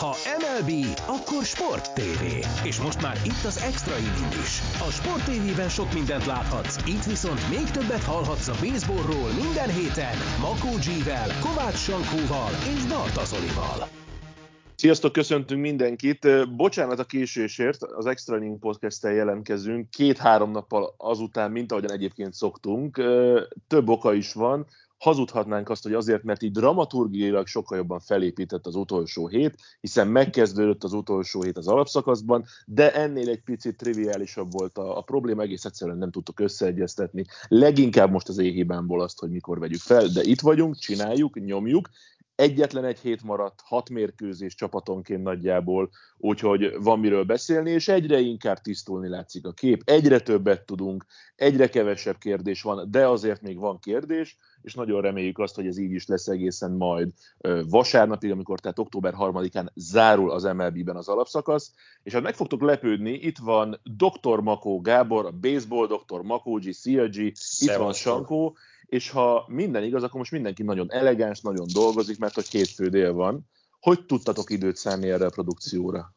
Ha MLB, akkor Sport TV. És most már itt az Extra Inning is. A Sport TV-ben sok mindent láthatsz, itt viszont még többet hallhatsz a baseballról minden héten Makó G-vel, Kovács Sankóval és Barta Zolival. Sziasztok, köszöntünk mindenkit. Bocsánat a késésért, az Extra Inning podcast jelentkezünk két-három nappal azután, mint ahogyan egyébként szoktunk. Több oka is van hazudhatnánk azt, hogy azért, mert így dramaturgiailag sokkal jobban felépített az utolsó hét, hiszen megkezdődött az utolsó hét az alapszakaszban, de ennél egy picit triviálisabb volt a, a probléma, egész egyszerűen nem tudtuk összeegyeztetni. Leginkább most az éhibámból azt, hogy mikor vegyük fel, de itt vagyunk, csináljuk, nyomjuk, Egyetlen egy hét maradt, hat mérkőzés csapatonként nagyjából, úgyhogy van miről beszélni, és egyre inkább tisztulni látszik a kép. Egyre többet tudunk, egyre kevesebb kérdés van, de azért még van kérdés, és nagyon reméljük azt, hogy ez így is lesz egészen majd vasárnapig, amikor tehát október 3-án zárul az MLB-ben az alapszakasz, és hát meg fogtok lepődni, itt van Dr. Makó Gábor, a baseball Dr. Makógyi, CLG, itt van Sankó, és ha minden igaz, akkor most mindenki nagyon elegáns, nagyon dolgozik, mert hogy hétfő dél van. Hogy tudtatok időt szállni erre a produkcióra?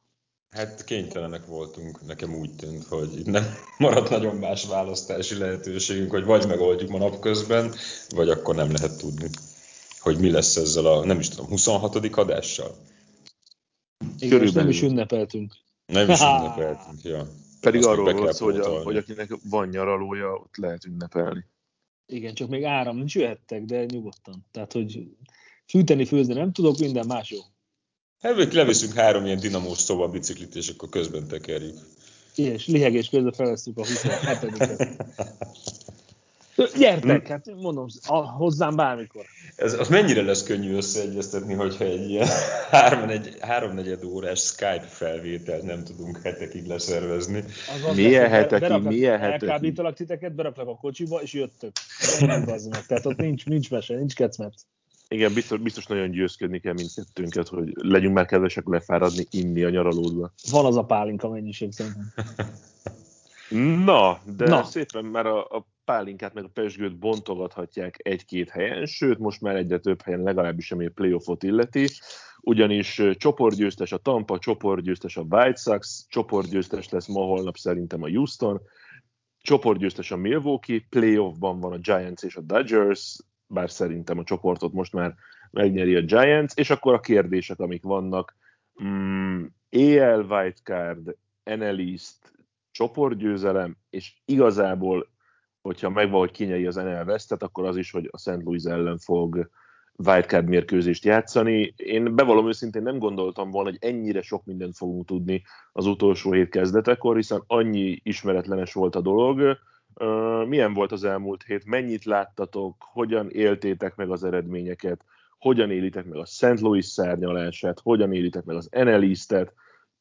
Hát kénytelenek voltunk, nekem úgy tűnt, hogy itt nem maradt nagyon más választási lehetőségünk, hogy vagy megoldjuk ma napközben, vagy akkor nem lehet tudni, hogy mi lesz ezzel a, nem is tudom, 26. adással. Igen, nem is ünnepeltünk. Nem is ünnepeltünk, ja. Pedig Azt arról volt szó, hogy, a, hogy akinek van nyaralója, ott lehet ünnepelni. Igen, csak még áram nincs, jöhettek, de nyugodtan. Tehát, hogy fűteni, főzni nem tudok, minden más jó. Hát leviszünk három ilyen dinamós szoba biciklit, és akkor közben tekerjük. És lihegés közben felesztük a 27-et. Gyertek, hát mondom, a, hozzám bármikor. Ez, az mennyire lesz könnyű összeegyeztetni, hogyha egy ilyen három, egy, háromnegyed órás Skype felvételt nem tudunk hetekig leszervezni. Az milyen hetekig, milyen hetekig? Elkábítalak titeket, beraklak a kocsiba, és jöttök. Ennyi meg. Tehát ott nincs, nincs mese, nincs kecmet. Igen, biztos, biztos nagyon győzködni kell mindkettőnket, hogy legyünk már kedvesek lefáradni, inni a nyaralódba. Van az a pálinka mennyiség szerintem. Na, de Na. szépen már a, a pálinkát meg a pesgőt bontogathatják egy-két helyen, sőt most már egyre több helyen legalábbis, ami a playoffot illeti, ugyanis csoportgyőztes a Tampa, csoportgyőztes a White Sox, csoportgyőztes lesz ma holnap szerintem a Houston, csoportgyőztes a Milwaukee, playoffban van a Giants és a Dodgers, bár szerintem a csoportot most már megnyeri a Giants, és akkor a kérdések, amik vannak, mm, AL Wildcard, NL East, csoportgyőzelem, és igazából, hogyha megvan, hogy kinyeri az NL Westet, akkor az is, hogy a St. Louis ellen fog wildcard mérkőzést játszani. Én bevallom őszintén nem gondoltam volna, hogy ennyire sok mindent fogunk tudni az utolsó hét kezdetekor, hiszen annyi ismeretlenes volt a dolog. Milyen volt az elmúlt hét? Mennyit láttatok? Hogyan éltétek meg az eredményeket? Hogyan élitek meg a St. Louis szárnyalását? Hogyan élitek meg az NL East-et?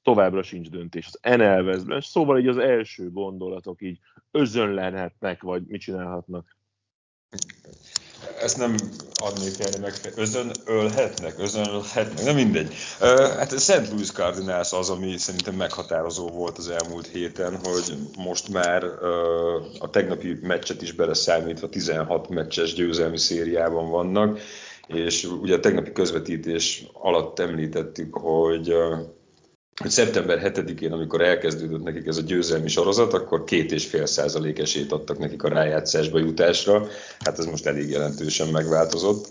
Továbbra sincs döntés az NL szóval így az első gondolatok így özönlenhetnek, vagy mit csinálhatnak? Ezt nem adnék erre meg, özön ölhetnek, özön ölhetnek, nem mindegy. Hát a St. Louis Cardinals az, ami szerintem meghatározó volt az elmúlt héten, hogy most már a tegnapi meccset is beleszámítva 16 meccses győzelmi szériában vannak, és ugye a tegnapi közvetítés alatt említettük, hogy hogy szeptember 7-én, amikor elkezdődött nekik ez a győzelmi sorozat, akkor két és fél százalék esélyt adtak nekik a rájátszásba jutásra. Hát ez most elég jelentősen megváltozott.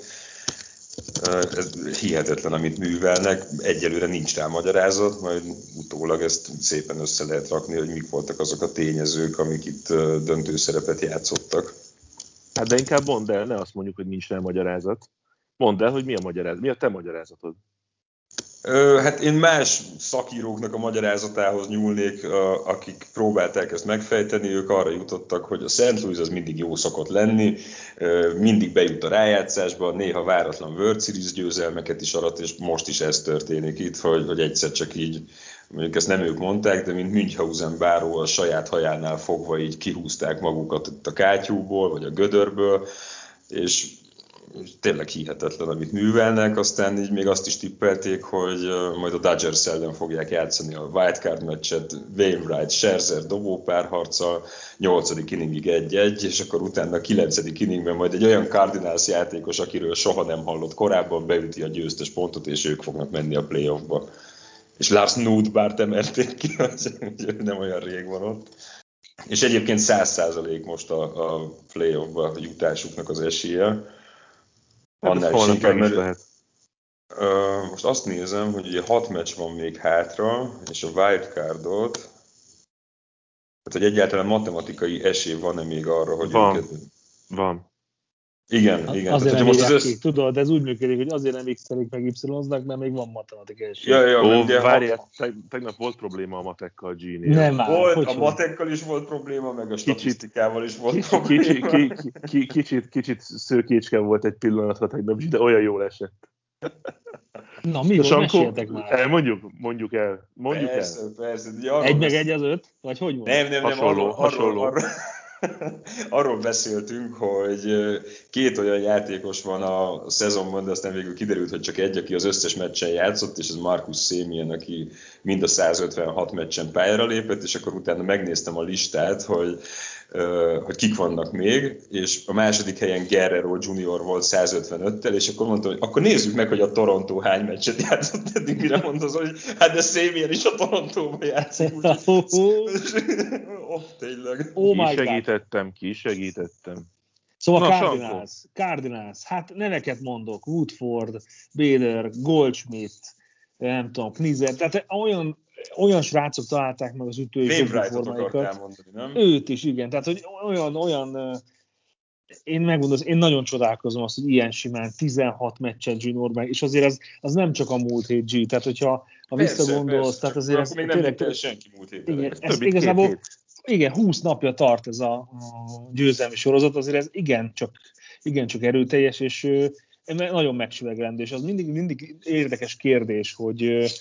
Ez hihetetlen, amit művelnek. Egyelőre nincs rá magyarázat, majd utólag ezt szépen össze lehet rakni, hogy mik voltak azok a tényezők, amik itt döntő szerepet játszottak. Hát de inkább mondd el, ne azt mondjuk, hogy nincs rá magyarázat. Mondd el, hogy mi a magyarázat, mi a te magyarázatod? Hát én más szakíróknak a magyarázatához nyúlnék, akik próbálták ezt megfejteni, ők arra jutottak, hogy a Szent Louis az mindig jó szokott lenni, mindig bejut a rájátszásba, néha váratlan World Series győzelmeket is arat, és most is ez történik itt, hogy, hogy egyszer csak így, mondjuk ezt nem ők mondták, de mint Münchhausen báró a saját hajánál fogva így kihúzták magukat itt a kátyúból, vagy a gödörből, és tényleg hihetetlen, amit művelnek, aztán így még azt is tippelték, hogy majd a Dodgers ellen fogják játszani a wildcard meccset, Wainwright, Scherzer dobópárharccal, 8. inningig 1-1, és akkor utána a 9. inningben majd egy olyan Cardinals játékos, akiről soha nem hallott korábban, beüti a győztes pontot, és ők fognak menni a playoffba. és Lars Nudbart emelték ki, az nem olyan rég van ott. És egyébként 100% most a, a playoffba jutásuknak az esélye. Hát Annál is inkább, mert lehet. Uh, most azt nézem, hogy ugye hat meccs van még hátra, és a wildcardot, tehát hogy egyáltalán matematikai esély van-e még arra, hogy van. őket... Van. Igen, igen. Azért Tehát, nem most az össz... ki, tudod, ez úgy működik, hogy azért nem x meg y mert még van matematikai esély. Ja, ja, Ó, várjál, ha... tegnap volt probléma a matekkal g Nem már, volt, hogy a matekkal is volt probléma, meg a statisztikával is volt kicsit, probléma. Kicsit, kicsit, kicsit, kicsit szőkécske volt egy pillanatra tegnap, de olyan jól esett. Na, mi volt? Meséltek már. El, mondjuk, mondjuk el. Mondjuk persze, el. Persze, Egy meg egy az öt? Vagy hogy volt? Nem, nem, nem. Hasonló, arról, hasonló. Arról, arról beszéltünk, hogy két olyan játékos van a szezonban, de aztán végül kiderült, hogy csak egy, aki az összes meccsen játszott, és ez Markus Szémien, aki mind a 156 meccsen pályára lépett, és akkor utána megnéztem a listát, hogy hogy kik vannak még, és a második helyen Guerrero Junior volt 155-tel, és akkor mondtam, hogy akkor nézzük meg, hogy a Toronto hány meccset játszott eddig, mire mondta, hogy hát de Szémien is a Torontóban játszik. oh, tényleg. Oh my segítettem, ki segítettem. Szóval Na, Cardinals, Cardinals, hát neveket mondok, Woodford, Bader, Goldschmidt, nem tudom, Knizer, tehát olyan olyan srácok találták meg az ütői formáikat. mondani, nem? Őt is, igen. Tehát, hogy olyan, olyan én megmondom, én nagyon csodálkozom azt, hogy ilyen simán 16 meccset Gene és azért az, az nem csak a múlt hét G, tehát hogyha ha visszagondolsz, persze, tehát azért ez még nem tényleg, senki múlt héten. Igen, ez igazából, igen, 20 napja tart ez a, a győzelmi sorozat, azért ez igen csak, igen csak erőteljes, és nagyon megsüvegrendő, és az mindig, mindig érdekes kérdés, hogy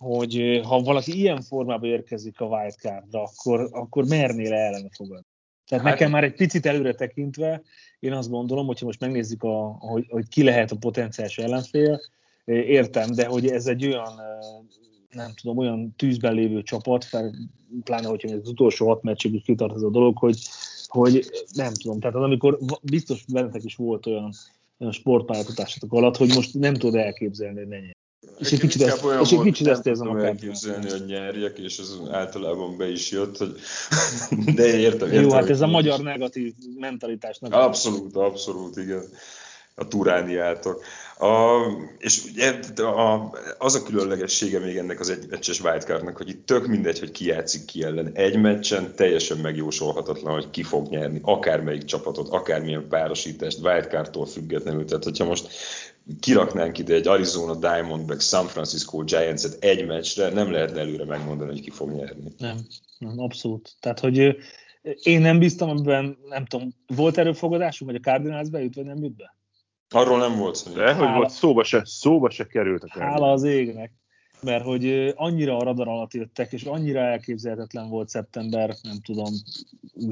hogy ha valaki ilyen formába érkezik a wildcardra, akkor, akkor mernél ellene fogadni. Tehát hát, nekem már egy picit előre tekintve, én azt gondolom, hogyha most megnézzük, a, hogy, hogy ki lehet a potenciális ellenfél, értem, de hogy ez egy olyan, nem tudom, olyan tűzben lévő csapat, pláne, hogyha az utolsó hat meccsig is kitart ez a dolog, hogy, hogy nem tudom, tehát az, amikor biztos bennetek is volt olyan, olyan sportpályafutásotok alatt, hogy most nem tudod elképzelni, hogy ne és egy kicsit, ezt, és egy kicsit ezt érzem a elképzelni, hogy nyerjek, és ez általában be is jött, hogy de értem, értem. Jó, hát ez a magyar negatív mentalitásnak. Abszolút, abszolút, igen. A turániátok. A, és ugye a, az a különlegessége még ennek az egymeccses wildcardnak, hogy itt tök mindegy, hogy ki játszik ki ellen. Egy meccsen teljesen megjósolhatatlan, hogy ki fog nyerni, akármelyik csapatot, akármilyen párosítást, wildcardtól függetlenül. Tehát, hogyha most kiraknánk ide egy Arizona Diamondback San Francisco Giants-et egy meccsre, nem lehetne előre megmondani, hogy ki fog nyerni. Nem, nem abszolút. Tehát, hogy én nem bíztam, amiben, nem tudom, volt erőfogadásunk, hogy a Cardinals bejut, vagy nem jut be? Arról nem volt szó. De, hogy volt, szóba se, szóba se került a Cardinals. Hála az égnek mert hogy annyira a radar alatt jöttek, és annyira elképzelhetetlen volt szeptember, nem tudom,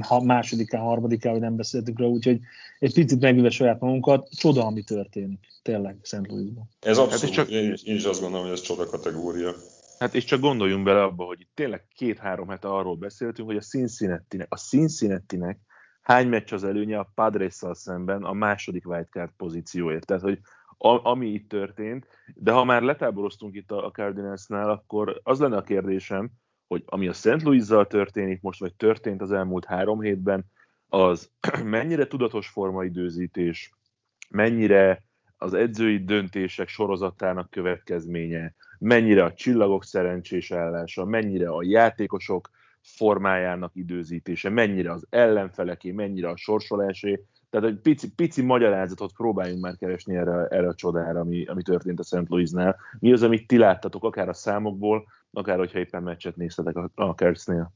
ha másodikán, harmadikán, hogy nem beszéltük róla, úgyhogy egy picit megüve saját magunkat, csoda, ami történik, tényleg Szent Louisban. Ez abszolút, hát csak, én, is, én is azt gondolom, hogy ez csoda kategória. Hát és csak gondoljunk bele abba, hogy itt tényleg két-három hete arról beszéltünk, hogy a Cincinnati-nek, a Cincinnati-nek hány meccs az előnye a padres szemben a második wildcard pozícióért. Tehát, hogy ami itt történt, de ha már letáboroztunk itt a, a Cardinalsnál, akkor az lenne a kérdésem, hogy ami a St. Louis-zal történik most, vagy történt az elmúlt három hétben, az mennyire tudatos formaidőzítés, mennyire az edzői döntések sorozatának következménye, mennyire a csillagok szerencsés állása, mennyire a játékosok formájának időzítése, mennyire az ellenfeleké, mennyire a sorsolásé, tehát egy pici, pici magyarázatot próbáljunk már keresni erre, erre a csodára, ami, ami történt a St. Louisnál. Mi az, amit ti láttatok, akár a számokból, akár hogyha éppen meccset néztetek a, a Kertznél?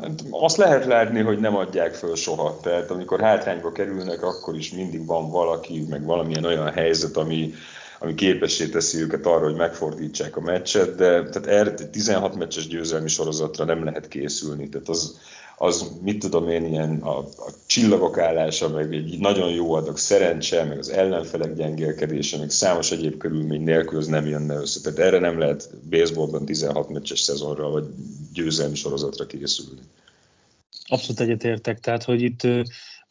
Hát azt lehet látni, hogy nem adják föl soha. Tehát amikor hátrányba kerülnek, akkor is mindig van valaki, meg valamilyen olyan helyzet, ami, ami képessé teszi őket arra, hogy megfordítsák a meccset, de tehát erre 16 meccses győzelmi sorozatra nem lehet készülni. Tehát az, az mit tudom én, ilyen a, a csillagok állása, meg egy nagyon jó adag szerencse, meg az ellenfelek gyengélkedése, meg számos egyéb körülmény nélkül az nem jönne össze. Tehát erre nem lehet baseballban 16 meccses szezonra, vagy győzelmi sorozatra készülni. Abszolút egyetértek, tehát hogy itt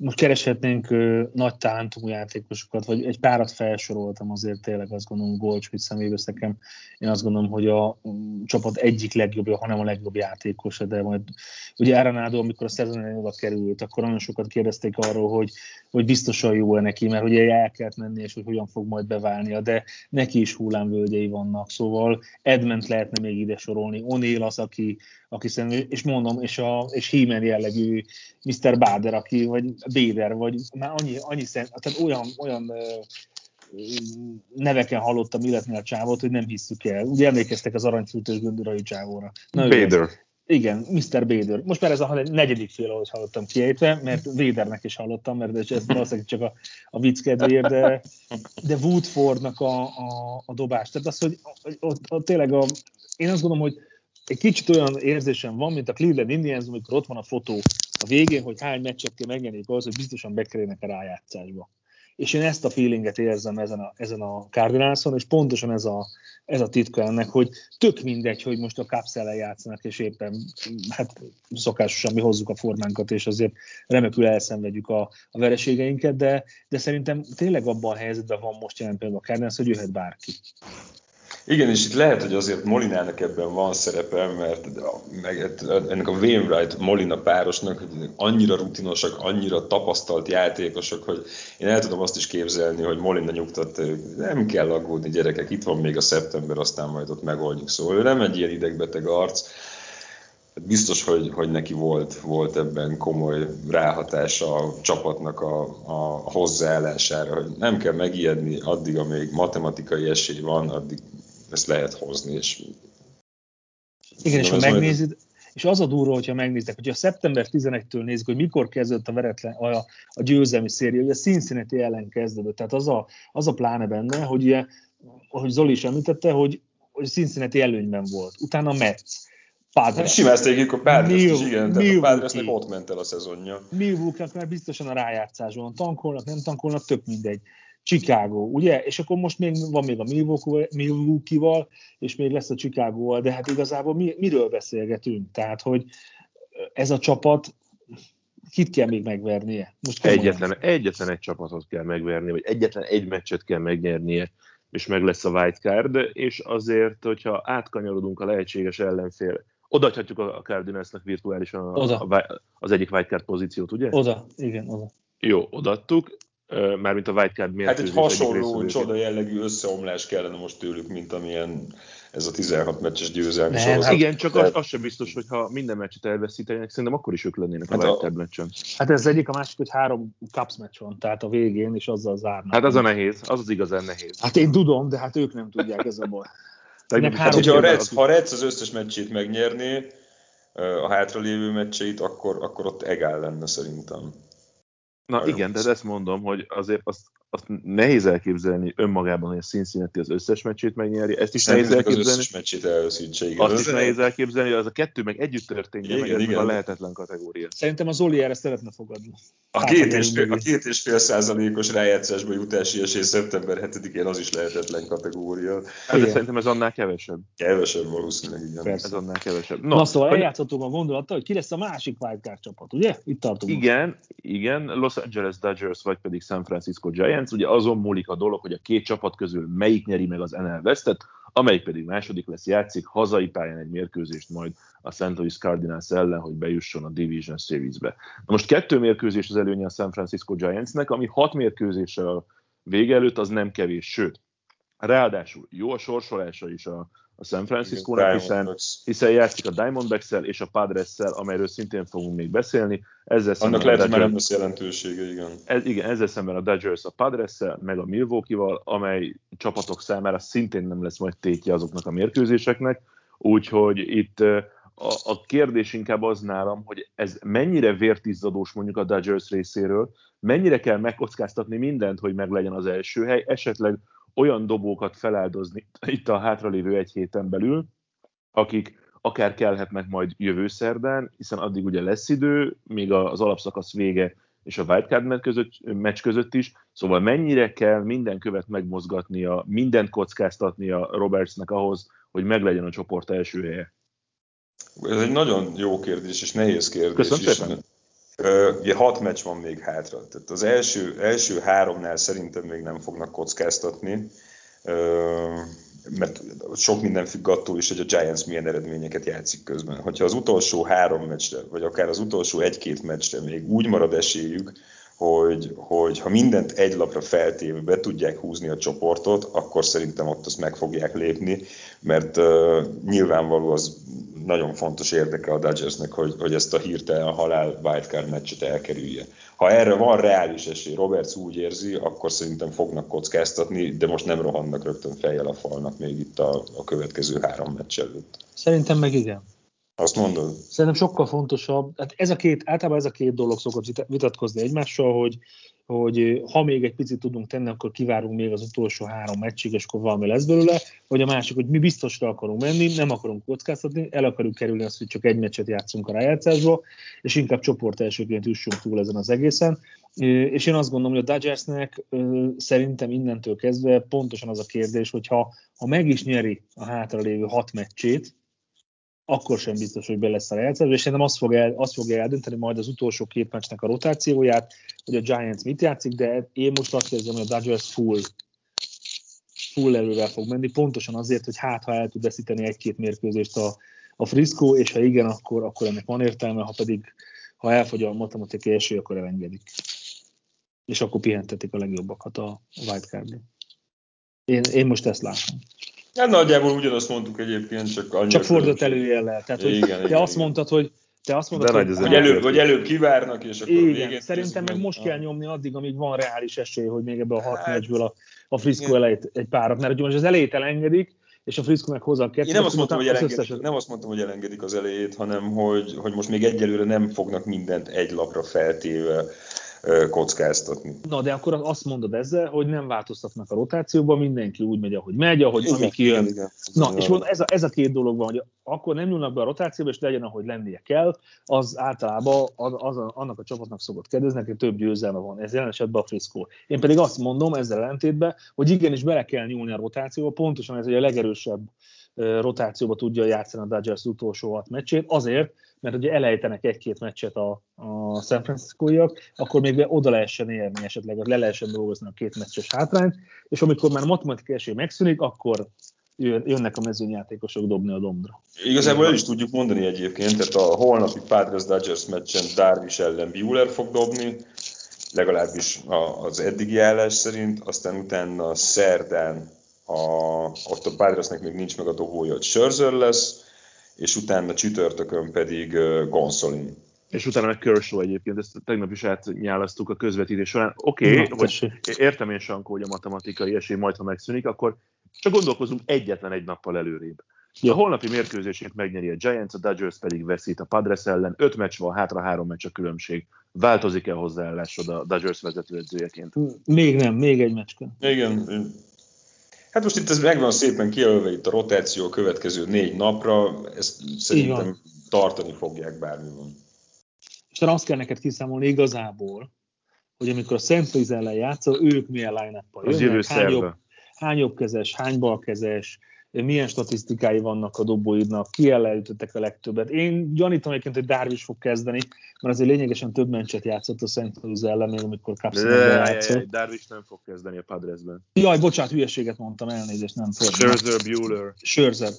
most kereshetnénk ö, nagy talentumú játékosokat, vagy egy párat felsoroltam azért tényleg azt gondolom Goldschmidt személyes nekem. Én azt gondolom, hogy a um, csapat egyik legjobbja, hanem a legjobb játékosa, de majd ugye Arenado, amikor a szezon oda került, akkor nagyon sokat kérdezték arról, hogy, hogy biztosan jó-e neki, mert ugye el kellett menni, és hogy hogyan fog majd beválnia, de neki is hullámvölgyei vannak, szóval Edment lehetne még ide sorolni, O'Neill az, aki, aki szerintem, és mondom, és, a, és Hímen jellegű Mr. Bader, aki, vagy Béder, vagy már annyi, annyi szent, tehát olyan, olyan neveken hallottam illetni a csávot, hogy nem hisszük el. Ugye emlékeztek az aranyfültős göndörai csávóra. Bader. Igen, Mr. Bader. Most már ez a negyedik fél, ahogy hallottam kiejtve, mert Vadernek is hallottam, mert ez valószínűleg csak a, a vicc kedvéért, de, de Woodfordnak a, a, a dobás. Tehát az, hogy ott, ott tényleg a, én azt gondolom, hogy egy kicsit olyan érzésem van, mint a Cleveland Indians, amikor ott van a fotó a végén, hogy hány meccset kell megnyerni ahhoz, hogy biztosan bekerülnek a rájátszásba. És én ezt a feelinget érzem ezen a, ezen a Cardinalson, és pontosan ez a, ez a titka ennek, hogy tök mindegy, hogy most a kapszellen játszanak, és éppen hát szokásosan mi hozzuk a formánkat, és azért remekül elszenvedjük a, a vereségeinket, de, de szerintem tényleg abban a helyzetben van most jelen például a Cardinals, hogy jöhet bárki. Igen, és itt lehet, hogy azért Molinának ebben van szerepe, mert meg ennek a Wainwright Molina párosnak annyira rutinosak, annyira tapasztalt játékosok, hogy én el tudom azt is képzelni, hogy Molina nyugtat, nem kell aggódni gyerekek, itt van még a szeptember, aztán majd ott megoldjuk. Szóval ő nem egy ilyen idegbeteg arc, biztos, hogy, hogy neki volt, volt ebben komoly ráhatása a csapatnak a, a hozzáállására, hogy nem kell megijedni addig, amíg matematikai esély van, addig ezt lehet hozni. És Igen, és ha megnézed, majd... és az a durva, hogyha megnéztek, hogyha szeptember 11-től nézzük, hogy mikor kezdődött a, veretlen, a, a győzelmi széria, ugye Cincinnati ellen kezdődött, tehát az a, az a pláne benne, hogy ugye, ahogy Zoli is említette, hogy, hogy Cincinnati előnyben volt, utána Metsz, Padres. Hát simázték a Padres is, igen, tehát a Padresnek ott ment el a szezonja. Milwaukee-nak már biztosan a rájátszáson tankolnak, nem tankolnak, tök mindegy. Chicago, ugye? És akkor most még van még a Milwaukee-val, és még lesz a Chicago-val, de hát igazából mi, miről beszélgetünk? Tehát, hogy ez a csapat kit kell még megvernie? Most egyetlen, egyetlen egy csapatot kell megvernie, vagy egyetlen egy meccset kell megnyernie, és meg lesz a wildcard, és azért, hogyha átkanyarodunk a lehetséges ellenfél, odaadhatjuk a Cardinalsnak virtuálisan a, oda. A, az egyik wildcard pozíciót, ugye? Oda, igen, oda. Jó, odaadtuk, mármint a wildcard mérkőzés. Hát egy hasonló csoda jellegű összeomlás kellene most tőlük, mint amilyen ez a 16 meccses győzelmi Nem, sorozat. Hát igen, csak az, az sem biztos, hogy ha minden meccset elveszítenének, szerintem akkor is ők lennének hát a wildcard meccsen. Hát ez egyik, a másik, hogy három Cups meccs van, tehát a végén, és azzal zárnak. Hát az a nehéz, az az igazán nehéz. Hát én tudom, de hát ők nem tudják ez a baj. Hát, hogyha a Reds, ha a Reds az összes meccsét megnyerné, a hátralévő meccseit, akkor, akkor ott egál lenne szerintem. Na igen, de ezt mondom, hogy azért azt, azt nehéz elképzelni önmagában, hogy a Cincinnati az összes meccsét megnyeri, ezt is nehéz elképzelni. Az összes meccsét elveszítse, igen. Azt is nehéz elképzelni, hogy az a kettő meg együtt történjen, igen, meg igen. a lehetetlen kategória. Szerintem az Oli erre szeretne fogadni. A két, és fél, a két és fél százalékos rájátszásba jutási esély szeptember 7-én az is lehetetlen kategória. Hát, de szerintem ez annál kevesebb. Kevesebb valószínűleg, igen. Persze. Ez annál kevesebb. No, Na szóval eljátszhatóban a gondolattal, hogy ki lesz a másik wildcard csapat, ugye? Itt tartunk. Igen, igen, Los Angeles Dodgers vagy pedig San Francisco Giants. Ugye azon múlik a dolog, hogy a két csapat közül melyik nyeri meg az NL Westet, amelyik pedig második lesz, játszik hazai pályán egy mérkőzést majd a St. Louis Cardinals ellen, hogy bejusson a Division Series-be. Na most kettő mérkőzés az előnye a San Francisco Giantsnek, ami hat mérkőzéssel a vége előtt az nem kevés, sőt, ráadásul jó a sorsolása is a, a San Francisco-nak, hiszen, hiszen játszik a diamondbacks és a padres amelyről szintén fogunk még beszélni. Ezzel Annak lehet, hogy nem lesz jelentősége, igen. Ez, igen, ezzel szemben a Dodgers a padres meg a Milwaukee-val, amely csapatok számára szintén nem lesz majd tétje azoknak a mérkőzéseknek, úgyhogy itt a, a kérdés inkább az nálam, hogy ez mennyire vértizzadós mondjuk a Dodgers részéről, mennyire kell megkockáztatni mindent, hogy meg legyen az első hely, esetleg olyan dobókat feláldozni itt a hátralévő egy héten belül, akik akár kelhetnek majd jövő szerdán, hiszen addig ugye lesz idő, még az alapszakasz vége és a wildcard meccs között, meccs között is, szóval mennyire kell minden követ megmozgatnia, mindent kockáztatnia Robertsnek ahhoz, hogy meglegyen a csoport első helye? Ez egy nagyon jó kérdés és nehéz kérdés Köszönöm is. Szépen. Ugye hat meccs van még hátra. Tehát az első, első háromnál szerintem még nem fognak kockáztatni, mert sok minden függ attól is, hogy a Giants milyen eredményeket játszik közben. Hogyha az utolsó három meccsre, vagy akár az utolsó egy-két meccsre még úgy marad esélyük, hogy, hogy ha mindent egy lapra feltéve be tudják húzni a csoportot, akkor szerintem ott azt meg fogják lépni, mert uh, nyilvánvaló az nagyon fontos érdeke a Dodgersnek, hogy, hogy ezt a hirtelen halál wildcard meccset elkerülje. Ha erre van reális esély, Roberts úgy érzi, akkor szerintem fognak kockáztatni, de most nem rohannak rögtön fejjel a falnak még itt a, a következő három meccs előtt. Szerintem meg igen. Azt mondod? Szerintem sokkal fontosabb, hát ez a két, általában ez a két dolog szokott vitatkozni egymással, hogy, hogy ha még egy picit tudunk tenni, akkor kivárunk még az utolsó három meccsig, és akkor valami lesz belőle, vagy a másik, hogy mi biztosra akarunk menni, nem akarunk kockáztatni, el akarjuk kerülni azt, hogy csak egy meccset játszunk a rájátszásba, és inkább csoport elsőként üssünk túl ezen az egészen. És én azt gondolom, hogy a Dodgersnek szerintem innentől kezdve pontosan az a kérdés, hogy ha, ha meg is nyeri a hátralévő hat meccsét, akkor sem biztos, hogy be lesz a rájátszásba, és szerintem azt fogja, azt fogja eldönteni majd az utolsó két meccsnek a rotációját, hogy a Giants mit játszik, de én most azt érzem, hogy a Dodgers full, full elővel fog menni, pontosan azért, hogy hát, ha el tud veszíteni egy-két mérkőzést a, a Frisco, és ha igen, akkor, akkor ennek van értelme, ha pedig ha elfogy a matematikai esély, akkor elengedik. És akkor pihentetik a legjobbakat a wildcard én, én most ezt látom. Hát nagyjából ugyanazt mondtuk egyébként, csak annyira Csak fordult előjellel. Tehát, hogy igen, te igen, azt igen. mondtad, hogy te azt mondod, hogy, hogy, előbb, vagy előbb kivárnak, és akkor Igen, végén szerintem meg most kell nyomni addig, amíg van reális esély, hogy még ebből a hat hát, meccsből a, a Frisco elejét egy párat, mert most az elejét elengedik, és a Frisco meg hozzá a kettőt. Én nem azt, mondtam, hogy elengedik, összes... nem azt mondtam, hogy elengedik az elejét, hanem hogy, hogy most még egyelőre nem fognak mindent egy lapra feltéve kockáztatni. Na, de akkor azt mondod ezzel, hogy nem változtatnak a rotációban, mindenki úgy megy, ahogy megy, ahogy igen, ami kijön. Igen, igen. Na, igen. és mondom, ez a, ez a két dolog van, hogy akkor nem nyúlnak be a rotációba, és legyen, ahogy lennie kell, az általában az, az a, annak a csapatnak szokott kedvezni, hogy több győzelme van. Ez jelen esetben a Frisco. Én pedig azt mondom ezzel ellentétben, hogy igenis bele kell nyúlni a rotációba, pontosan ez a legerősebb rotációba tudja játszani a Dodgers utolsó hat meccsét, azért, mert ugye elejtenek egy-két meccset a, a San Francisco-iak, akkor még oda lehessen érni esetleg, le lehessen dolgozni a két meccses hátrányt, és amikor már matematikai esély megszűnik, akkor jönnek a mezőnyjátékosok dobni a dombra. Igazából el is tudjuk mondani egyébként, tehát a holnapi Padres Dodgers meccsen Darvish ellen Bueller fog dobni, legalábbis az eddigi állás szerint, aztán utána szerdán a, ott a Padresnek még nincs meg a dobója, hogy Scherzer lesz, és utána csütörtökön pedig Gonsolin. És utána meg Kershaw egyébként, ezt tegnap is átnyálasztuk a közvetítés során. Oké, okay, hogy értem én Sankó, hogy a matematikai esély majd, ha megszűnik, akkor csak gondolkozunk egyetlen egy nappal előrébb. Ja. A holnapi mérkőzését megnyeri a Giants, a Dodgers pedig veszít a Padres ellen. Öt meccs van, hátra három meccs a különbség. Változik-e hozzáállásod a Dodgers vezetőedzőjeként? Még nem, még egy meccs Igen, Hát most itt ez megvan szépen kijelölve itt a rotáció a következő négy napra, ezt szerintem tartani fogják bármi van. És talán azt kell neked kiszámolni igazából, hogy amikor a Szent Louis ellen játszol, ők milyen line-up-pal jönnek, hány jobb, hány jobbkezes, hány balkezes, milyen statisztikái vannak a dobóidnak, ki elejütöttek a legtöbbet. Én gyanítom egyébként, hogy Darvish fog kezdeni, mert azért lényegesen több mencset játszott a Szent Louis ellen, még amikor Capson játszott. Darvish nem fog kezdeni a Padresben. Jaj, bocsánat, hülyeséget mondtam, elnézést, nem fog. Scherzer, Bueller. Scherzer.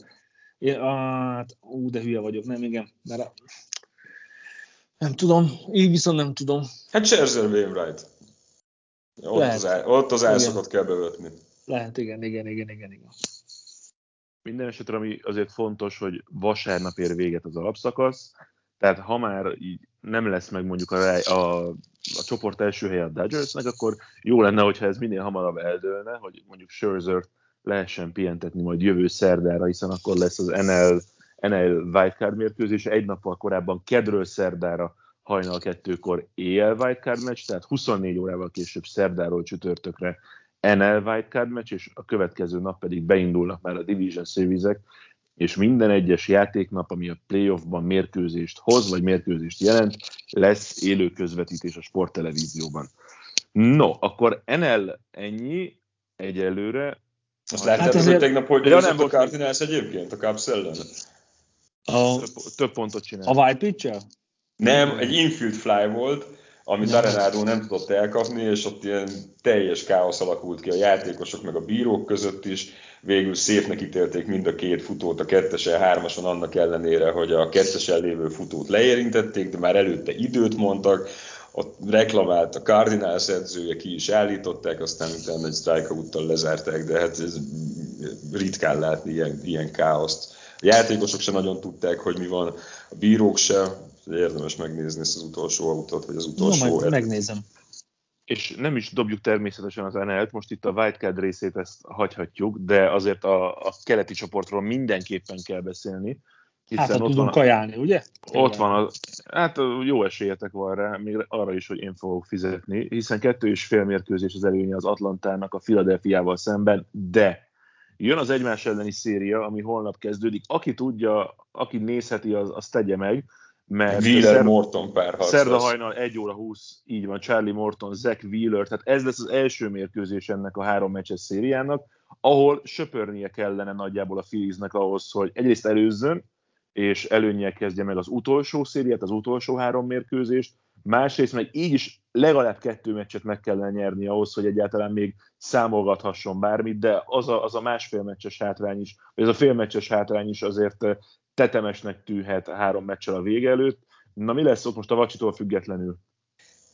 Én, hát, ú, de hülye vagyok, nem, igen. Mert nem tudom, így viszont nem tudom. Hát Scherzer Wainwright. Ott Lehet. az, á, ott az ászokat kell bevetni. Lehet, igen, igen, igen, igen, igen. Minden esetre, ami azért fontos, hogy vasárnap ér véget az alapszakasz, tehát ha már így nem lesz meg mondjuk a, a, a csoport első helye a Dodgersnek, akkor jó lenne, hogyha ez minél hamarabb eldőlne, hogy mondjuk Scherzer lehessen pihentetni majd jövő szerdára, hiszen akkor lesz az NL, NL wildcard mérkőzés, egy nappal korábban kedről szerdára hajnal kettőkor éjjel wildcard meccs, tehát 24 órával később szerdáról csütörtökre NL wildcard meccs, és a következő nap pedig beindulnak már a Division series és minden egyes játéknap, ami a playoffban mérkőzést hoz, vagy mérkőzést jelent, lesz élő közvetítés a sporttelevízióban. No, akkor NL ennyi egyelőre. Azt láttad, hát hogy tegnap hogy ja, nem a Cardinals egyébként, a Cubs ellen? A, több, több pontot csinál. A White pitch Nem, egy infield fly volt, amit Arenado nem tudott elkapni, és ott ilyen teljes káosz alakult ki a játékosok meg a bírók között is. Végül szépnek ítélték mind a két futót a kettesen, hármason annak ellenére, hogy a kettesen lévő futót leérintették, de már előtte időt mondtak, ott reklamált a Cardinals edzője, ki is állították, aztán utána egy strikeout lezárták, de hát ez ritkán látni ilyen, ilyen káoszt. A játékosok sem nagyon tudták, hogy mi van, a bírók se, érdemes megnézni ezt az utolsó autót, vagy az utolsó... No, majd megnézem. És nem is dobjuk természetesen az NL-t, most itt a wildcard részét ezt hagyhatjuk, de azért a, a keleti csoportról mindenképpen kell beszélni. Hiszen hát, ott tudunk van, kajálni, ugye? Ott van, a, hát jó esélyetek van rá, még arra is, hogy én fogok fizetni, hiszen kettő és fél mérkőzés az előnye az Atlantának a Philadelphiával szemben, de jön az egymás elleni széria, ami holnap kezdődik. Aki tudja, aki nézheti, az, az tegye meg mert Wheeler szer- Morton párharc Szerda hajnal 1 óra 20, így van, Charlie Morton, Zach Wheeler, tehát ez lesz az első mérkőzés ennek a három meccses szériának, ahol söpörnie kellene nagyjából a Philliesnek ahhoz, hogy egyrészt előzzön, és előnyel kezdje meg az utolsó szériát, az utolsó három mérkőzést, másrészt meg így is legalább kettő meccset meg kellene nyerni ahhoz, hogy egyáltalán még számolgathasson bármit, de az a, az a másfél meccses hátrány is, vagy ez a fél meccses hátrány is azért tetemesnek tűhet három meccsel a vége előtt. Na mi lesz ott most a vacsitól függetlenül?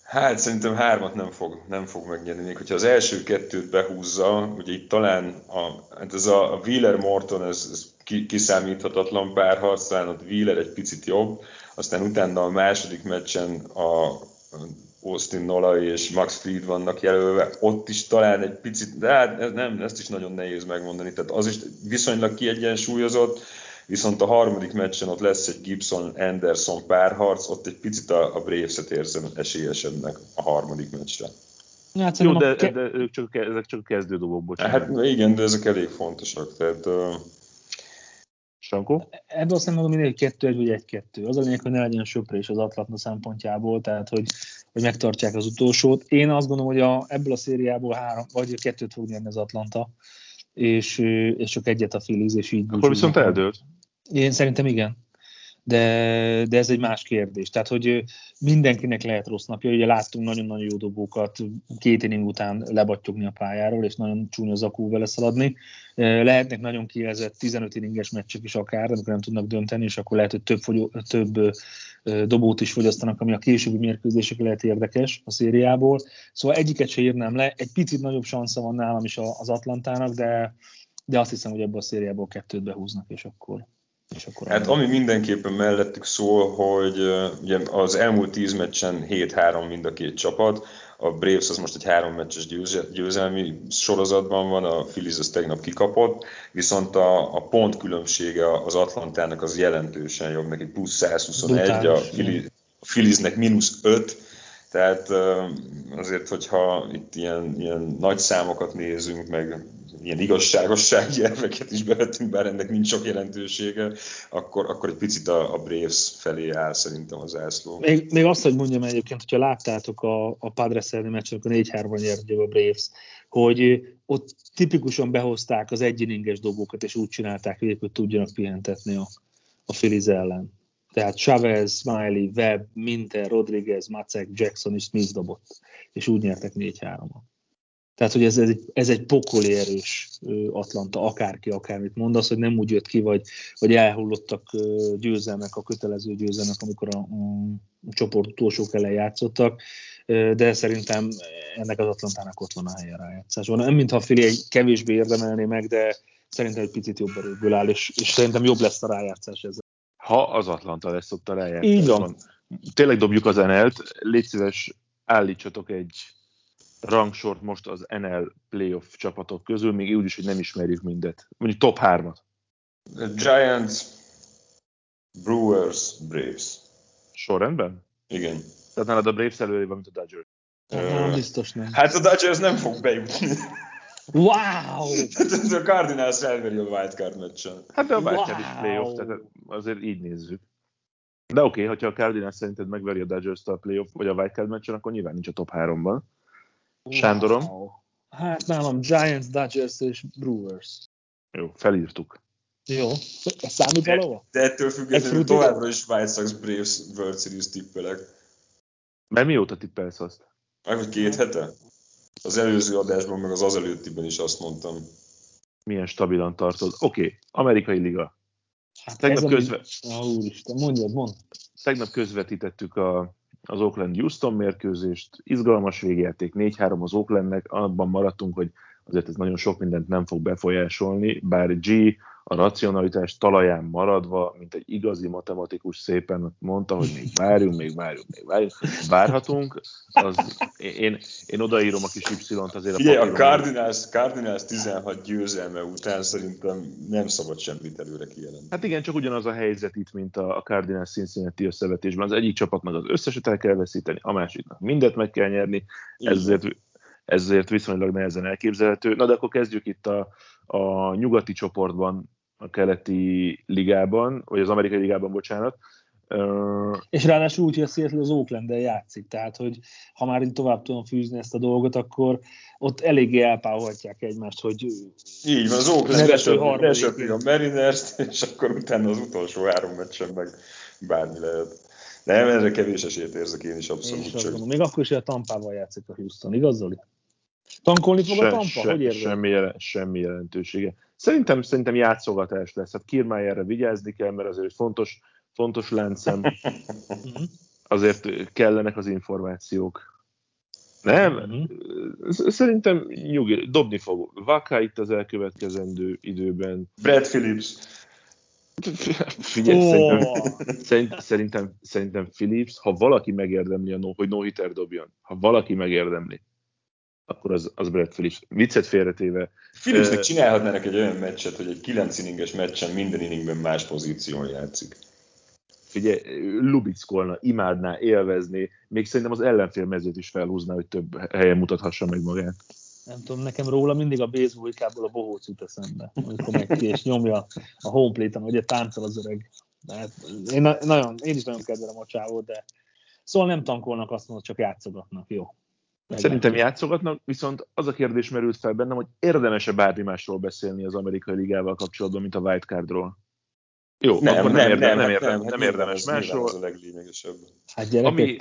Hát szerintem hármat nem fog, nem fog megnyerni. Még hogyha az első kettőt behúzza, ugye itt talán a, hát ez a, a Wheeler-Morton, ez, ez kiszámíthatatlan párharc, talán ott Wheeler egy picit jobb, aztán utána a második meccsen a Austin Nola és Max Fried vannak jelölve, ott is talán egy picit, de hát ez nem, ezt is nagyon nehéz megmondani, tehát az is viszonylag kiegyensúlyozott, viszont a harmadik meccsen ott lesz egy Gibson-Anderson párharc, ott egy picit a, a Braves-et érzem esélyesebbnek a harmadik meccsre. Hát, Jó, de, ke- de ők csak, ezek csak kezdődobók, bocsánat. Hát igen, de ezek elég fontosak. Tehát, uh... Sankó? Ebből azt mondom, hogy kettő egy vagy egy-kettő. Az a lényeg, hogy ne legyen söprés az Atlanta szempontjából, tehát hogy, hogy megtartják az utolsót. Én azt gondolom, hogy a, ebből a szériából három, vagy kettőt fog nyerni az Atlanta, és, és csak egyet a Phillies, és így Akkor viszont eldőlt. Én szerintem igen. De, de ez egy más kérdés. Tehát, hogy mindenkinek lehet rossz napja. Ugye láttunk nagyon-nagyon jó dobókat két inning után lebattyogni a pályáról, és nagyon csúnya zakú vele szaladni. Lehetnek nagyon kijelzett 15 inninges meccsek is akár, amikor nem tudnak dönteni, és akkor lehet, hogy több, fogyó, több dobót is fogyasztanak, ami a későbbi mérkőzések lehet érdekes a szériából. Szóval egyiket se írnám le. Egy picit nagyobb szansza van nálam is az Atlantának, de, de azt hiszem, hogy ebből a szériából kettőt behúznak, és akkor és akkor hát ami mindenképpen mellettük szól, hogy ugye az elmúlt tíz meccsen 7-3 mind a két csapat, a Braves az most egy három meccses győzelmi sorozatban van, a Phillies az tegnap kikapott, viszont a, a pont különbsége az Atlantának az jelentősen jobb, neki plusz 121, a Philliesnek mínusz 5, tehát azért, hogyha itt ilyen, ilyen nagy számokat nézünk, meg ilyen igazságossági elveket is bevettünk, bár ennek nincs sok jelentősége, akkor, akkor egy picit a, a Braves felé áll szerintem az ászló. Még, még azt, hogy mondjam egyébként, hogyha láttátok a, a Padres elleni meccsen, akkor 4-3-ban nyert a Braves, hogy ott tipikusan behozták az egyininges dobókat, és úgy csinálták, hogy tudjanak pihentetni a, a Phillies ellen. Tehát Chavez, Smiley, Webb, Minter, Rodriguez, Macek, Jackson és Smith dobott, és úgy nyertek 4-3-at. Tehát, hogy ez, ez, egy, ez egy pokoli erős Atlanta, akárki, akármit mondasz, hogy nem úgy jött ki, vagy, vagy elhullottak győzelmek, a kötelező győzelmek, amikor a, a csoport utolsók ellen játszottak, de szerintem ennek az Atlantának ott van a helye rájátszásban. Nem mintha a Fili kevésbé érdemelné meg, de szerintem egy picit jobb erőből áll, és, és szerintem jobb lesz a rájátszás ezzel. Ha az Atlanta lesz ott a rájátszás. Így van. Tényleg dobjuk az NL-t, légy szíves, állítsatok egy rangsort most az NL playoff csapatok közül, még úgy is, hogy nem ismerjük mindet. Mondjuk top 3-at. Giants, Brewers, Braves. Sorrendben? Igen. Tehát nálad a Braves előrébb, mint a Dodgers. Uh, biztos nem. Hát a Dodgers nem fog bejutni. Wow! tehát a Cardinals elveri a wildcard meccsen. Hát de a wildcard wow. is playoff, tehát azért így nézzük. De oké, okay, hogyha a Cardinals szerinted megveri a Dodgers-t a playoff vagy a wildcard meccsen, akkor nyilván nincs a top 3-ban. Sándorom? Wow. Hát nálam Giants, Dodgers és Brewers. Jó, felírtuk. Jó, ez számít valahol? De ettől függetlenül továbbra is White Sox Braves World Series tippelek. Mert mióta tippelsz azt? Meg két hete? Az előző adásban, meg az az előttiben is azt mondtam. Milyen stabilan tartod. Oké, okay. amerikai liga. Hát tegnap, közve... a... úristen, mondjad, mond. tegnap közvetítettük a, az Oakland-Houston mérkőzést. Izgalmas végjáték, 4-3 az Oaklandnek. Abban maradtunk, hogy azért ez nagyon sok mindent nem fog befolyásolni, bár G a racionalitás talaján maradva, mint egy igazi matematikus szépen mondta, hogy még várjunk, még várjunk, még várjunk, várhatunk, az, én, én odaírom a kis Y-t azért a Ugye, a Cardinals, Cardinals 16 győzelme után szerintem nem szabad semmit előre kijelenteni. Hát igen, csak ugyanaz a helyzet itt, mint a Cardinals Cincinnati összevetésben. Az egyik csapatnak az összeset el kell veszíteni, a másiknak mindet meg kell nyerni, ezért, ezért viszonylag nehezen elképzelhető. Na de akkor kezdjük itt a, a nyugati csoportban a keleti ligában, vagy az amerikai ligában, bocsánat. Uh, és ráadásul úgy, hogy a Seattle az oakland játszik, tehát hogy ha már így tovább tudom fűzni ezt a dolgot, akkor ott eléggé elpáholhatják egymást, hogy így van, az Oakland lesöpri a mariners és akkor utána az utolsó három meccsen meg bármi lehet. Nem, erre kevés esélyt érzek én is abszolút. Én is csak. Még akkor is, hogy a Tampával játszik a Houston, igaz Zoli? Tankolni fog se, a Tampa? Se, hogy érzed? Semmi, jelen, semmi jelentősége. Szerintem, szerintem játszogatás lesz. Hát Kiermájerre vigyázni kell, mert azért fontos, fontos láncem. Mhm. azért kellenek az információk. Nem? Uh-huh. Szerintem nyugi, dobni fog. Vaká itt az elkövetkezendő időben. Brad Phillips. Figyelj, oh. szerintem, szerintem, szerintem Phillips, ha valaki megérdemli, a no, hogy no hitter dobjon, ha valaki megérdemli, akkor az, az Brad Phillips. Viccet félretéve. Phillipsnek uh, csinálhatnának egy olyan meccset, hogy egy 9 inninges meccsen minden inningben más pozíción játszik. Figyelj, lubickolna, imádná, élvezni, még szerintem az ellenfél mezőt is felhúzná, hogy több helyen mutathassa meg magát. Nem tudom, nekem róla mindig a baseball a bohóc jut eszembe, amikor meg ki és nyomja a home plate-en, ugye táncol az öreg. Hát én, nagyon, én is nagyon kedvelem a csávót, de szóval nem tankolnak, azt mondod, csak játszogatnak, jó. Szerintem játszogatnak, viszont az a kérdés merült fel bennem, hogy érdemes-e bármi másról beszélni az amerikai ligával kapcsolatban, mint a wildcardról. Jó, nem, akkor nem, nem, nem, nem, érdemes, nem, nem érdemes másról. Az a leglényegesebb. Hát ami,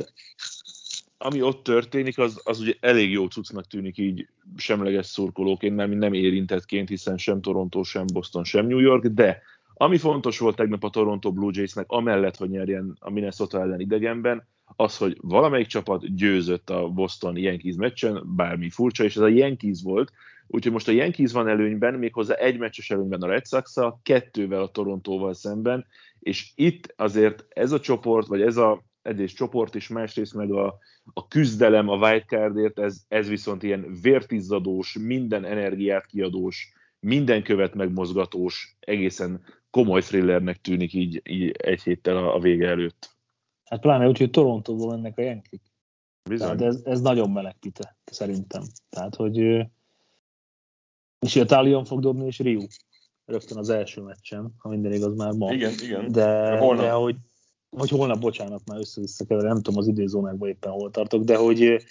ami ott történik, az, az ugye elég jó cuccnak tűnik így semleges szurkolóként, nem, nem érintettként, hiszen sem Toronto, sem Boston, sem New York, de ami fontos volt tegnap a Toronto Blue Jaysnek, amellett, hogy nyerjen a Minnesota ellen idegenben, az, hogy valamelyik csapat győzött a Boston Yankees meccsen, bármi furcsa, és ez a Yankees volt, úgyhogy most a Yankees van előnyben, méghozzá egy meccses előnyben a Red sox kettővel a Torontóval szemben, és itt azért ez a csoport, vagy ez a egyrészt csoport, és másrészt meg a, a küzdelem a wildcardért, ez, ez viszont ilyen vértizzadós, minden energiát kiadós, minden követ megmozgatós, egészen komoly thrillernek tűnik így, így egy héttel a, a vége előtt. Hát pláne úgy, hogy Torontóból mennek a Yankik. Bizony. Tehát ez, ez nagyon melegpite, szerintem. Tehát, hogy és a Talion fog dobni, és Riu rögtön az első meccsen, ha minden igaz már ma. Igen, igen. De, holnap. de hogy, vagy holnap, bocsánat, már össze-vissza kell, nem tudom az időzónákban éppen hol tartok, de hogy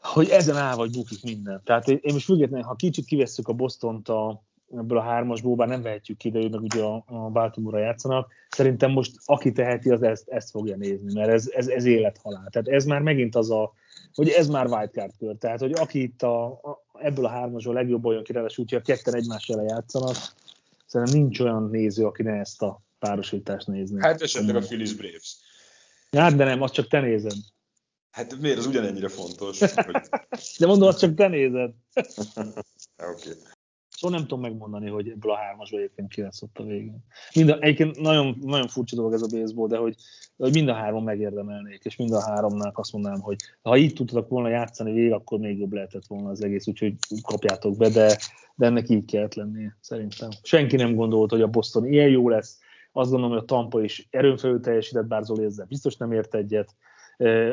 hogy ezen áll vagy bukik minden. Tehát én most függetlenül, ha kicsit kivesszük a Bostont a, ebből a hármasból, bár nem vehetjük ki, de ők meg ugye a, a Baltimore-ra játszanak. Szerintem most aki teheti, az ezt, ezt fogja nézni, mert ez, ez, ez élethalál. Tehát ez már megint az a, hogy ez már wildcard kör. Tehát, hogy aki itt a, a, ebből a hármasból legjobb olyan ki, ráadásul, hogyha ketten egymás ellen játszanak, szerintem nincs olyan néző, aki ne ezt a párosítást nézni. Hát esetleg a Phillies Braves. Hát, de nem, azt csak te nézed. Hát miért az ugyanennyire fontos? Hogy... De mondom, azt csak te nézed. Oké. Okay. Szóval nem tudom megmondani, hogy ebből a hármasból egyébként ki lesz ott a végén. Mind a, egyébként nagyon, nagyon furcsa dolog ez a baseball, de hogy, hogy mind a három megérdemelnék, és mind a háromnak azt mondanám, hogy ha így tudtak volna játszani végig, akkor még jobb lehetett volna az egész, úgyhogy kapjátok be, de, de ennek így kellett lennie, szerintem. Senki nem gondolt, hogy a Boston ilyen jó lesz. Azt gondolom, hogy a Tampa is erőn felül teljesített, bár Zoli ezzel biztos nem ért egyet.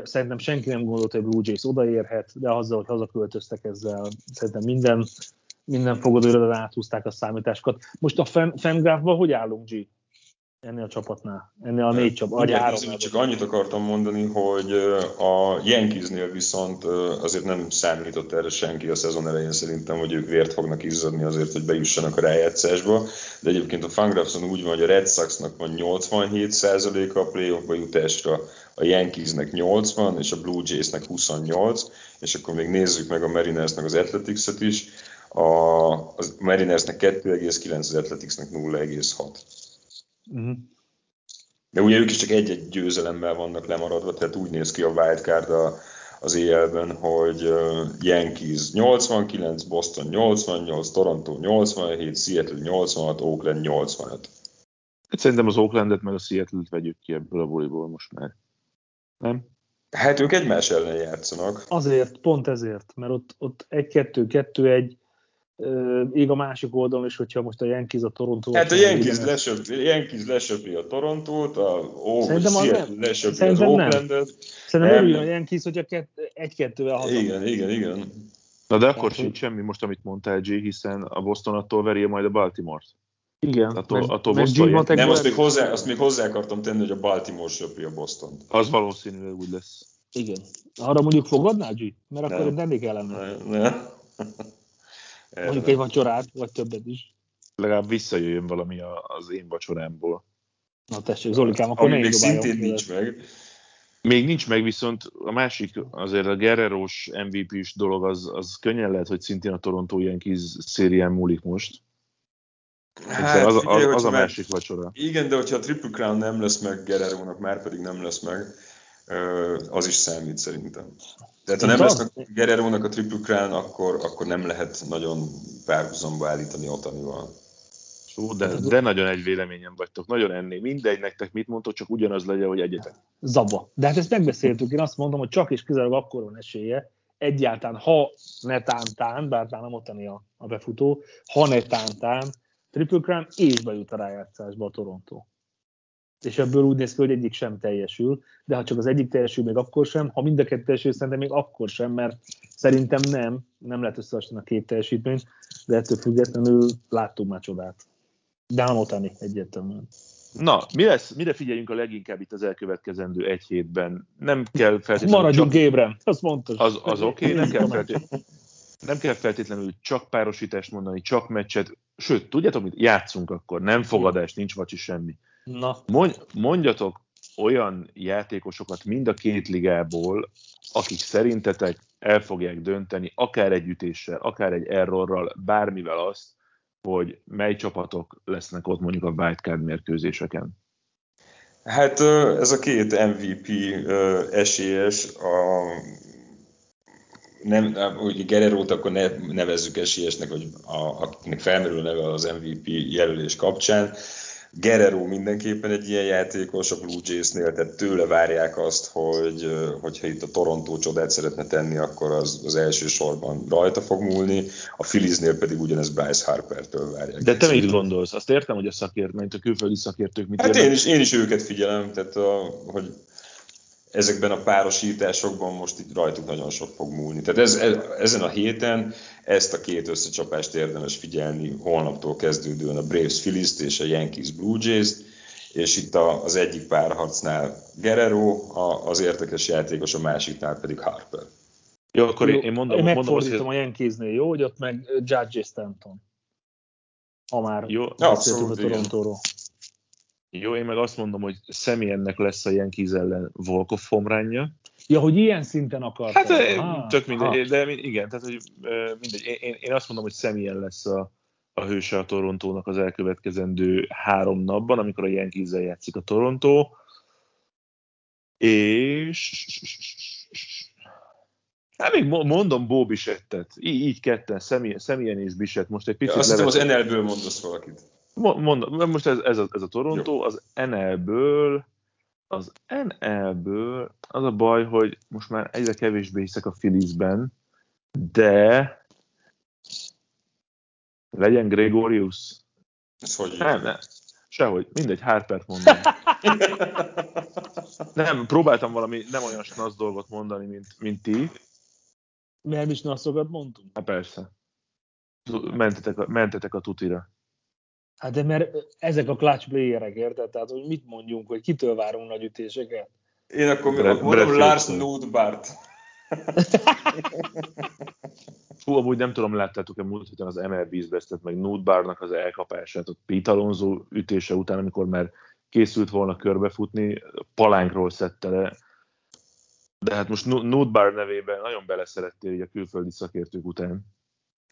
Szerintem senki nem gondolt, hogy Blue Jays odaérhet, de azzal, hogy hazaköltöztek ezzel, szerintem minden minden fogadóirodán áthúzták a számításokat. Most a Fangraphban hogy állunk, G? ennél a csapatnál, ennél a négy csapat, vagy három. Csak annyit akartam mondani, hogy a Yankeesnél viszont azért nem számított erre senki a szezon elején szerintem, hogy ők vért fognak izzadni azért, hogy bejussanak a rájátszásba, de egyébként a Fangraphson úgy van, hogy a Red Soxnak van 87%-a a playoffba jutásra, a Yankeesnek 80, és a Blue Jaysnek 28, és akkor még nézzük meg a Marinersnek az Athletics-et is, a, a Marinersnek 2,9, az Athleticsnek 0,6. Uh-huh. De ugye ők is csak egy-egy győzelemmel vannak lemaradva, tehát úgy néz ki a wildcard a, az éjjelben, hogy Yankees 89, Boston 88, Toronto 87, Seattle 86, Oakland 85. Hát szerintem az Oaklandet meg a Seattle-t vegyük ki ebből a buliból most már. Nem? Hát ők egymás ellen játszanak. Azért, pont ezért, mert ott, ott 1-2-2-1 ég a másik oldalon is, hogyha most a Yankees a Toronto. Hát a Yankees, lesöpri, Yankees lesöpri a Torontót, a oh, Seattle Szerintem az Oaklandet. Szerintem örüljön a Yankees, hogyha egy-kettővel haza. Igen, igen, igen. Na de akkor sincs semmi most, amit mondtál, G, hiszen a Boston attól veri majd a Baltimore-t. Igen. Attól, meg, attól meg Boston Nem, azt még, hozzá, azt még hozzá akartam tenni, hogy a Baltimore söpri a boston. Az valószínűleg úgy lesz. Igen. Arra mondjuk fogadnál, G? Mert akkor nem, nem kellene. Ne, ne. Mondjuk egy vacsorát, vagy többet is. Legalább visszajöjjön valami az én vacsorámból. Na tessék, Zolikám, akkor Ami még szintén nincs meg. Még nincs meg, viszont a másik, azért a Guerrero-s MVP-s dolog, az, az könnyen lehet, hogy szintén a Toronto Yankees szérián múlik most. Hát, az, az, az a másik vacsora. Igen, de hogyha a Triple Crown nem lesz meg Guerrero-nak, már pedig nem lesz meg, az is számít szerintem. Tehát ha nem lesz meg Guerrero-nak a Triple Crown, akkor, akkor nem lehet nagyon párhuzamba állítani Otanival. Ó, de, de nagyon egy véleményem vagytok, nagyon ennél. Mindegy nektek mit mondtok, csak ugyanaz legyen, hogy egyetek. Zaba. De hát ezt megbeszéltük, én azt mondom, hogy csak és kizárólag akkor van esélye, egyáltalán, ha netántán, bár nem otani a, a befutó, ha netántán, Triple Crown és bejut a rájátszásba a Toronto és ebből úgy néz ki, hogy egyik sem teljesül, de ha csak az egyik teljesül, még akkor sem, ha mind a kettő teljesül, szerintem még akkor sem, mert szerintem nem, nem lehet összehasonlítani a két teljesítményt, de ettől függetlenül láttunk már csodát. De nem otani egyértelműen. Na, mi lesz, mire figyeljünk a leginkább itt az elkövetkezendő egy hétben? Nem kell feltétlenül... Maradjunk csak... Ébren, azt mondtad. Az, az oké, okay, nem kell feltétlenül nem kell feltétlenül csak párosítást mondani, csak meccset, sőt, tudjátok mit, játszunk akkor, nem fogadás, nincs vacsi semmi. Na. Mondjatok olyan játékosokat mind a két ligából, akik szerintetek el fogják dönteni, akár egy ütéssel, akár egy errorral, bármivel azt, hogy mely csapatok lesznek ott mondjuk a wildcard mérkőzéseken. Hát ez a két MVP esélyes, a nem, úgy Gererót akkor ne, nevezzük esélyesnek, hogy a, akinek felmerül neve az MVP jelölés kapcsán. Guerrero mindenképpen egy ilyen játékos a Blue Jays-nél, tehát tőle várják azt, hogy hogyha itt a Toronto csodát szeretne tenni, akkor az, az első sorban rajta fog múlni, a Philliesnél pedig ugyanez Bryce Harper-től várják. De te mit gondolsz? Azt értem, hogy a szakért, a külföldi szakértők mit Hát én is, én is őket figyelem, tehát a, hogy ezekben a párosításokban most itt rajtuk nagyon sok fog múlni. Tehát ez, ez, ezen a héten ezt a két összecsapást érdemes figyelni, holnaptól kezdődően a Braves phillies és a Yankees Blue Jays-t, és itt a, az egyik párharcnál Guerrero, a, az értekes játékos, a másiknál pedig Harper. Jó, akkor jó, én mondom, én megfordítom mondom, a Yankeesnél, jó, hogy ott meg Judge Stanton. Ha már jó, beszéltünk a Torontóról. Jó, én meg azt mondom, hogy személyennek lesz a Yankees ellen Volkov homránja. Ja, hogy ilyen szinten akar. Hát ah, tök mindegy, ah. de igen, tehát hogy mindegy. Én, én azt mondom, hogy személyen lesz a, a hőse a Torontónak az elkövetkezendő három napban, amikor a yankees játszik a Torontó. És Hát még mondom Bó Bisettet, így, így ketten, személyen és Biset. Most egy picit ja, azt hiszem az NL-ből mondasz valakit. Mondom, most ez, ez, a, ez a Toronto, Jó. az NL-ből, az NL-ből az a baj, hogy most már egyre kevésbé hiszek a Philliesben, de legyen Gregorius. Ez hogy nem, nem, sehogy, mindegy, Harpert mondom. nem, próbáltam valami nem olyan snasz dolgot mondani, mint, mint ti. Nem is naszokat mondtunk? Hát persze. Mentetek a, mentetek a tutira. Hát de mert ezek a clutch playerek, érted? Tehát, hogy mit mondjunk, hogy kitől várunk nagy ütéseket? Én akkor Bre- mondom Lars Nudbart. Hú, amúgy nem tudom, láttátok-e múlt héten az MLB-s besztet meg Nudbarnak az elkapását, ott Pete Alonso ütése után, amikor már készült volna körbefutni, palánkról szedte le. De hát most Nudbar nevében nagyon beleszerettél így a külföldi szakértők után.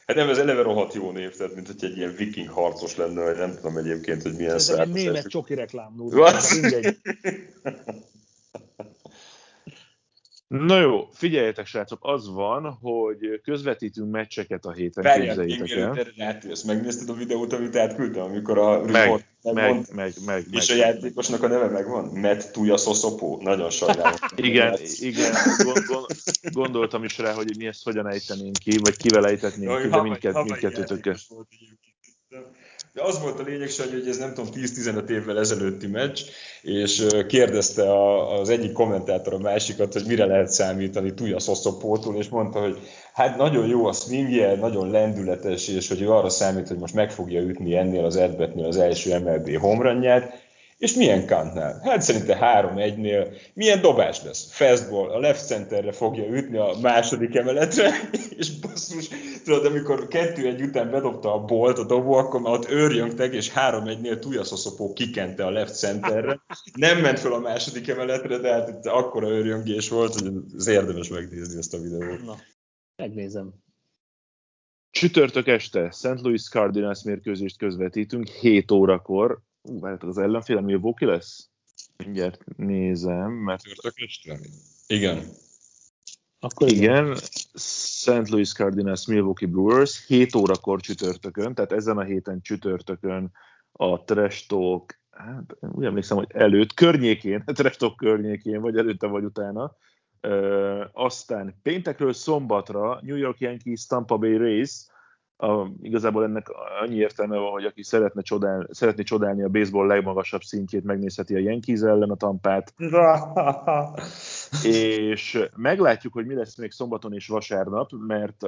Hát nem, ez eleve rohadt jó név, tehát mint hogy egy ilyen viking harcos lenne, vagy nem tudom egyébként, hogy milyen származás. Ez egy német csoki reklám. Mindegy. Na jó, figyeljetek srácok, az van, hogy közvetítünk meccseket a héten, Várjál, képzeljétek el. Ezt megnézted a videót, amit átküldtem, amikor a meg, meg, meg, meg, meg, És meg, a játékosnak a neve megvan? Matt Tuja Szoszopó. Nagyon sajnálom. igen, igen, gond, gond, gondoltam is rá, hogy mi ezt hogyan ejtenénk ki, vagy kivel ejtetnénk ki, de mindkettőtökkel. De az volt a lényeg, Sanyi, hogy ez nem tudom, 10-15 évvel ezelőtti meccs, és kérdezte a, az egyik kommentátor a másikat, hogy mire lehet számítani Tuja Szoszopótól, és mondta, hogy hát nagyon jó a swingje, nagyon lendületes, és hogy ő arra számít, hogy most meg fogja ütni ennél az Edbetnél az első MLB homranját, és milyen kantnál? Hát szerintem 3-1-nél. Milyen dobás lesz? Fastball, a left centerre fogja ütni a második emeletre, és basszus, tudod, amikor kettő egy után bedobta a bolt a dobó, akkor már ott őrjöngtek, és 3-1-nél Tujaszoszopó kikente a left centerre. Nem ment fel a második emeletre, de hát itt akkora őrjöngés volt, hogy az érdemes megnézni ezt a videót. Na, megnézem. Csütörtök este St. Louis Cardinals mérkőzést közvetítünk 7 órakor Ú, várjátok, az ellenfél Milwaukee lesz? Mindjárt nézem, mert... Igen. Akkor igen, St. Louis Cardinals, Milwaukee Brewers, 7 órakor csütörtökön, tehát ezen a héten csütörtökön a Trash Talk, hát úgy emlékszem, hogy előtt, környékén, Trash Talk környékén, vagy előtte, vagy utána. Ö, aztán péntekről szombatra New York Yankees, Tampa Bay Rays, a, igazából ennek annyi értelme van, hogy aki szeretne csodál, szeretné csodálni a baseball legmagasabb szintjét, megnézheti a Yankees ellen a tampát. és meglátjuk, hogy mi lesz még szombaton és vasárnap, mert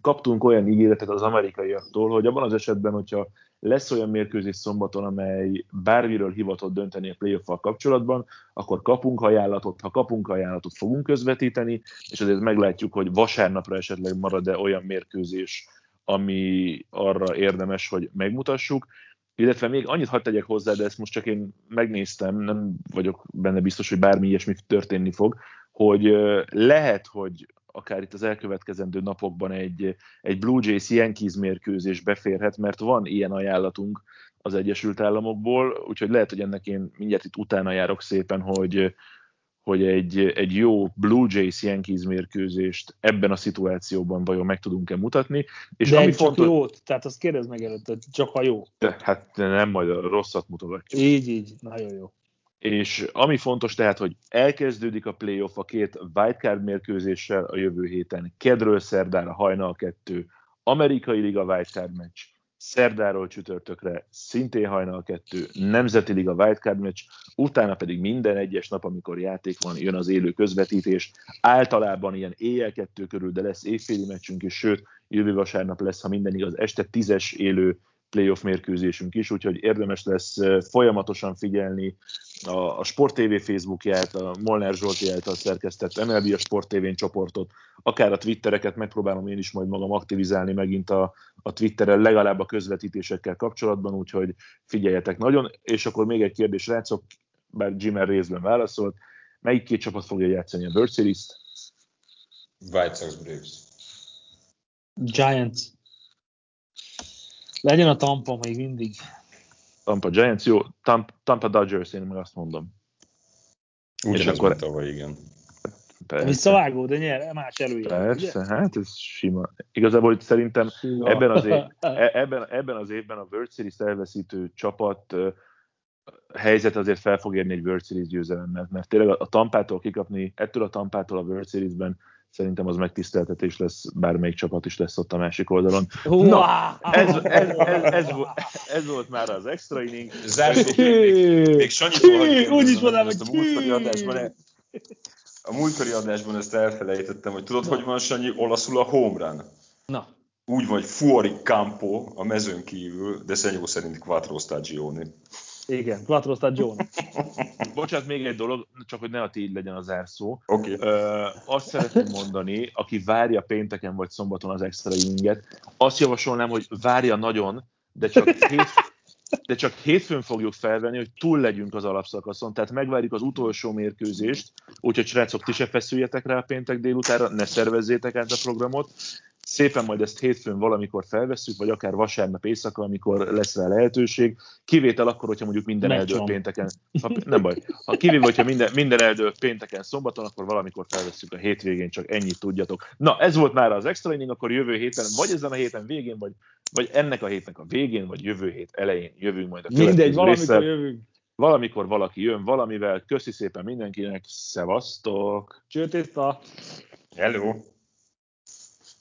kaptunk olyan ígéretet az amerikaiaktól, hogy abban az esetben, hogyha lesz olyan mérkőzés szombaton, amely bármiről hivatott dönteni a playoff kapcsolatban, akkor kapunk ajánlatot, ha kapunk ajánlatot, fogunk közvetíteni, és azért meglátjuk, hogy vasárnapra esetleg marad-e olyan mérkőzés, ami arra érdemes, hogy megmutassuk. Illetve még annyit hadd tegyek hozzá, de ezt most csak én megnéztem, nem vagyok benne biztos, hogy bármi ilyesmi történni fog, hogy lehet, hogy akár itt az elkövetkezendő napokban egy, egy Blue Jays Yankees mérkőzés beférhet, mert van ilyen ajánlatunk az Egyesült Államokból, úgyhogy lehet, hogy ennek én mindjárt itt utána járok szépen, hogy, hogy egy, egy jó Blue Jays Yankees mérkőzést ebben a szituációban vajon meg tudunk-e mutatni. És De ami csak fontos... jót, tehát azt kérdezd meg előtt, csak a jó. De, hát nem majd a rosszat mutogatjuk. Így, így, nagyon jó. És ami fontos tehát, hogy elkezdődik a playoff a két wildcard mérkőzéssel a jövő héten. Kedről szerdára hajnal kettő, amerikai liga wildcard meccs, szerdáról csütörtökre szintén hajnal kettő, Nemzeti Liga Wildcard meccs, utána pedig minden egyes nap, amikor játék van, jön az élő közvetítés. Általában ilyen éjjel kettő körül, de lesz évféli meccsünk is, sőt, jövő vasárnap lesz, ha minden igaz, este tízes élő playoff mérkőzésünk is, úgyhogy érdemes lesz folyamatosan figyelni a, a Sport TV Facebookját, a Molnár Zsolti által szerkesztett MLB a Sport tv csoportot, akár a Twittereket megpróbálom én is majd magam aktivizálni megint a, a Twitteren, legalább a közvetítésekkel kapcsolatban, úgyhogy figyeljetek nagyon. És akkor még egy kérdés, rácok, bár Jimmer részben válaszolt, melyik két csapat fogja játszani a World Series-t? White Sox Braves. Giants. Legyen a Tampa még mindig. Tampa Giants, jó, Tampa, Tampa Dodgers, én meg azt mondom. Úgy és akkor... tavaly, igen. Persze. Visszavágó, de nyer, más előjel. Persze, ugye? hát ez sima. Igazából itt szerintem ebben az, év, e- ebben, ebben az évben a World Series elveszítő csapat helyzet azért fel fog érni egy World Series győzelemmel, mert tényleg a Tampától kikapni, ettől a Tampától a World Series-ben szerintem az megtiszteltetés lesz, bármelyik csapat is lesz ott a másik oldalon. Na, ez, ez, ez, ez, ez volt már az extra inning. Zárszó, még, még Úgy is mondanám, hogy a múltkori adásban, a múltkori adásban ezt elfelejtettem, hogy tudod, hogy van Sanyi olaszul a home run? Na. úgy vagy Fuori Campo a mezőn kívül, de Szenyó szerint Quattro Stagioni. Igen, Quattro Stagioni. Bocsánat, még egy dolog, csak hogy ne a tiéd legyen az zárszó. Okay. Ö, azt szeretném mondani, aki várja pénteken vagy szombaton az extra inninget, azt javasolnám, hogy várja nagyon, de csak hét, de csak hétfőn fogjuk felvenni, hogy túl legyünk az alapszakaszon, tehát megvárjuk az utolsó mérkőzést, úgyhogy srácok, ti se feszüljetek rá a péntek délutára, ne szervezzétek át a programot, szépen majd ezt hétfőn valamikor felveszünk, vagy akár vasárnap éjszaka, amikor lesz rá lehetőség. Kivétel akkor, hogyha mondjuk minden eldől pénteken, ha, nem baj, ha kivéve, hogyha minden, minden eldől pénteken szombaton, akkor valamikor felveszünk a hétvégén, csak ennyit tudjatok. Na, ez volt már az extra inning, akkor jövő héten, vagy ezen a héten végén, vagy, vagy ennek a hétnek a végén, vagy jövő hét elején jövünk majd a Mindegy, valamikor résszel. jövünk. Valamikor valaki jön valamivel. Köszi szépen mindenkinek, szevasztok! Csőtészta! Hello!